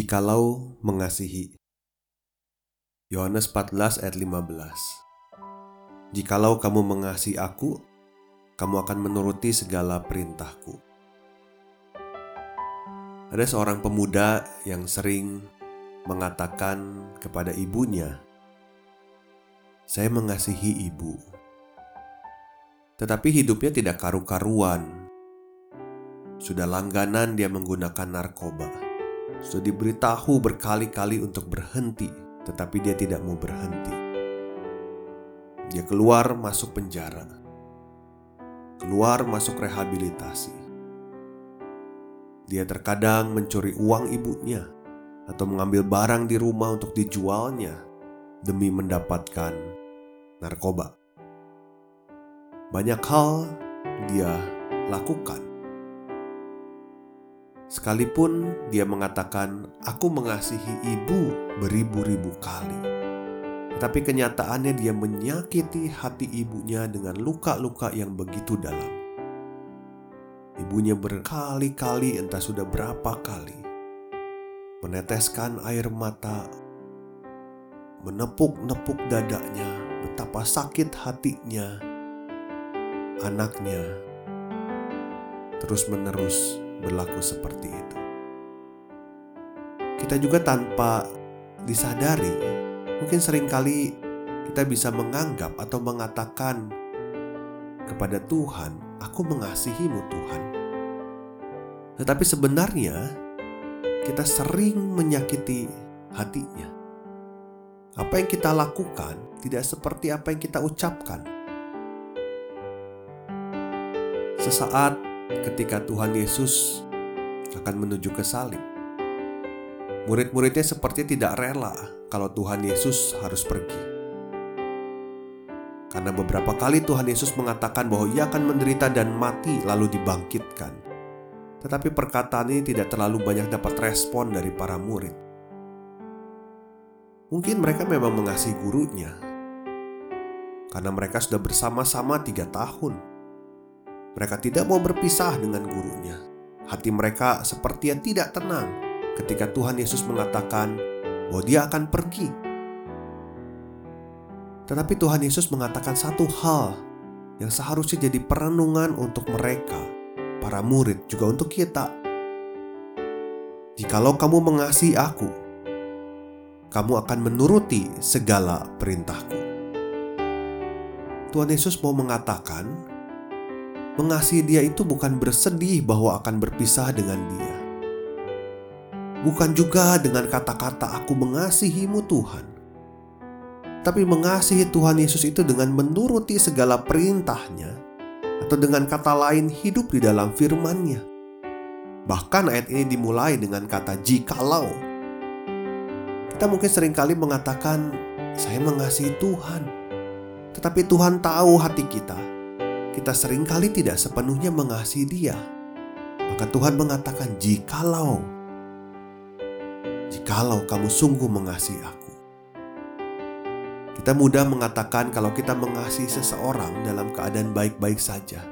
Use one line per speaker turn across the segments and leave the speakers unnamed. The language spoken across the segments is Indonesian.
Jikalau mengasihi Yohanes 14 ayat 15 Jikalau kamu mengasihi aku, kamu akan menuruti segala perintahku. Ada seorang pemuda yang sering mengatakan kepada ibunya, "Saya mengasihi ibu." Tetapi hidupnya tidak karu-karuan. Sudah langganan dia menggunakan narkoba sudah diberitahu berkali-kali untuk berhenti, tetapi dia tidak mau berhenti. Dia keluar masuk penjara, keluar masuk rehabilitasi. Dia terkadang mencuri uang ibunya atau mengambil barang di rumah untuk dijualnya demi mendapatkan narkoba. Banyak hal dia lakukan Sekalipun dia mengatakan, "Aku mengasihi ibu beribu-ribu kali." Tetapi kenyataannya dia menyakiti hati ibunya dengan luka-luka yang begitu dalam. Ibunya berkali-kali entah sudah berapa kali meneteskan air mata, menepuk-nepuk dadanya, betapa sakit hatinya, anaknya terus-menerus berlaku seperti itu. Kita juga tanpa disadari, mungkin sering kali kita bisa menganggap atau mengatakan kepada Tuhan, "Aku mengasihimu, Tuhan." Tetapi sebenarnya kita sering menyakiti hatinya. Apa yang kita lakukan tidak seperti apa yang kita ucapkan. Sesaat ketika Tuhan Yesus akan menuju ke salib. Murid-muridnya seperti tidak rela kalau Tuhan Yesus harus pergi. Karena beberapa kali Tuhan Yesus mengatakan bahwa ia akan menderita dan mati lalu dibangkitkan. Tetapi perkataan ini tidak terlalu banyak dapat respon dari para murid. Mungkin mereka memang mengasihi gurunya, karena mereka sudah bersama-sama tiga tahun mereka tidak mau berpisah dengan gurunya. Hati mereka seperti yang tidak tenang ketika Tuhan Yesus mengatakan bahwa Dia akan pergi. Tetapi Tuhan Yesus mengatakan satu hal yang seharusnya jadi perenungan untuk mereka, para murid, juga untuk kita. Jikalau kamu mengasihi Aku, kamu akan menuruti segala perintahku. Tuhan Yesus mau mengatakan Mengasihi dia itu bukan bersedih bahwa akan berpisah dengan dia. Bukan juga dengan kata-kata aku mengasihimu Tuhan. Tapi mengasihi Tuhan Yesus itu dengan menuruti segala perintahnya atau dengan kata lain hidup di dalam firman-Nya. Bahkan ayat ini dimulai dengan kata jikalau. Kita mungkin sering kali mengatakan saya mengasihi Tuhan. Tetapi Tuhan tahu hati kita kita sering kali tidak sepenuhnya mengasihi Dia. Maka Tuhan mengatakan, "Jikalau jikalau kamu sungguh mengasihi Aku." Kita mudah mengatakan kalau kita mengasihi seseorang dalam keadaan baik-baik saja,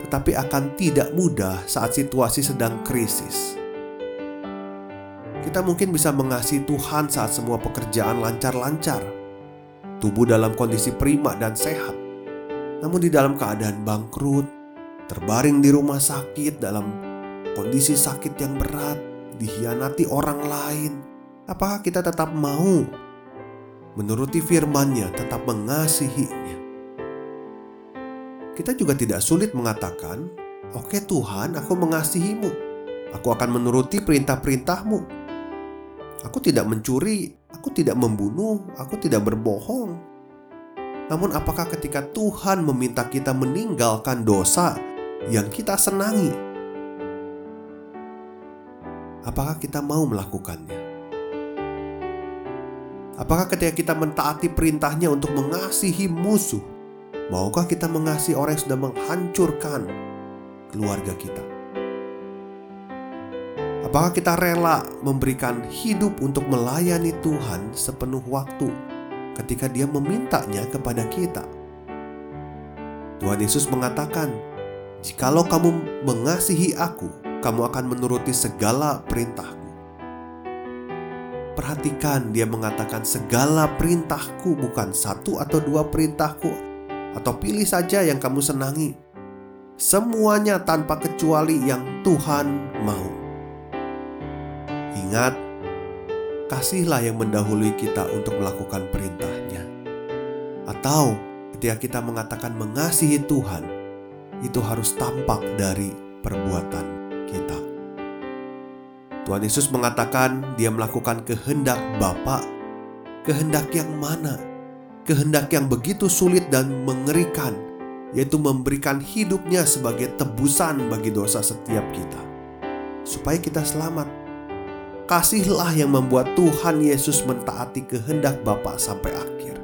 tetapi akan tidak mudah saat situasi sedang krisis. Kita mungkin bisa mengasihi Tuhan saat semua pekerjaan lancar-lancar, tubuh dalam kondisi prima dan sehat namun di dalam keadaan bangkrut, terbaring di rumah sakit dalam kondisi sakit yang berat, dihianati orang lain, apakah kita tetap mau menuruti firman-Nya, tetap mengasihinya? Kita juga tidak sulit mengatakan, "Oke Tuhan, aku mengasihimu. Aku akan menuruti perintah-perintahmu. Aku tidak mencuri, aku tidak membunuh, aku tidak berbohong, Namun, apakah ketika Tuhan meminta kita meninggalkan dosa yang kita senangi, apakah kita mau melakukannya? Apakah ketika kita mentaati perintahnya untuk mengasihi musuh, maukah kita mengasihi orang yang sudah menghancurkan keluarga kita? Apakah kita rela memberikan hidup untuk melayani Tuhan sepenuh waktu ketika Dia memintanya kepada kita? Tuhan Yesus mengatakan, "Jikalau kamu mengasihi Aku, kamu akan menuruti segala perintahku." Perhatikan, Dia mengatakan, "Segala perintahku bukan satu atau dua perintahku, atau pilih saja yang kamu senangi." Semuanya tanpa kecuali yang Tuhan mau. Ingat, kasihlah yang mendahului kita untuk melakukan perintahnya. Atau ketika kita mengatakan mengasihi Tuhan, itu harus tampak dari perbuatan kita. Tuhan Yesus mengatakan dia melakukan kehendak Bapa, kehendak yang mana? Kehendak yang begitu sulit dan mengerikan, yaitu memberikan hidupnya sebagai tebusan bagi dosa setiap kita. Supaya kita selamat kasihlah yang membuat Tuhan Yesus mentaati kehendak Bapa sampai akhir.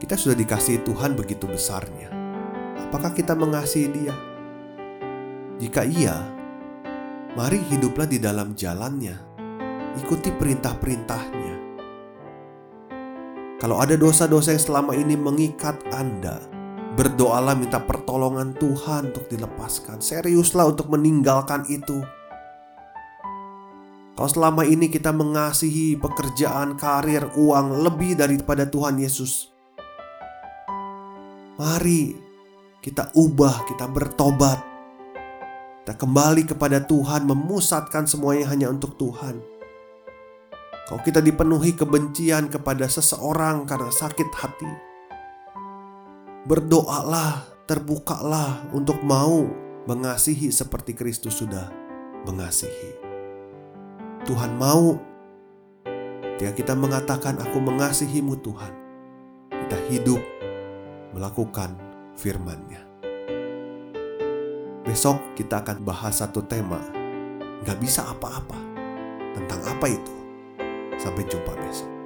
Kita sudah dikasihi Tuhan begitu besarnya. Apakah kita mengasihi Dia? Jika iya, mari hiduplah di dalam jalannya. Ikuti perintah-perintahnya. Kalau ada dosa-dosa yang selama ini mengikat Anda, berdoalah minta pertolongan Tuhan untuk dilepaskan. Seriuslah untuk meninggalkan itu kalau selama ini kita mengasihi pekerjaan, karir, uang lebih daripada Tuhan Yesus, mari kita ubah, kita bertobat. Kita kembali kepada Tuhan, memusatkan semuanya hanya untuk Tuhan. Kalau kita dipenuhi kebencian kepada seseorang karena sakit hati, berdoalah, terbukalah untuk mau mengasihi seperti Kristus sudah mengasihi. Tuhan mau ketika kita mengatakan aku mengasihimu Tuhan kita hidup melakukan firman-Nya. Besok kita akan bahas satu tema. Gak bisa apa-apa tentang apa itu. Sampai jumpa besok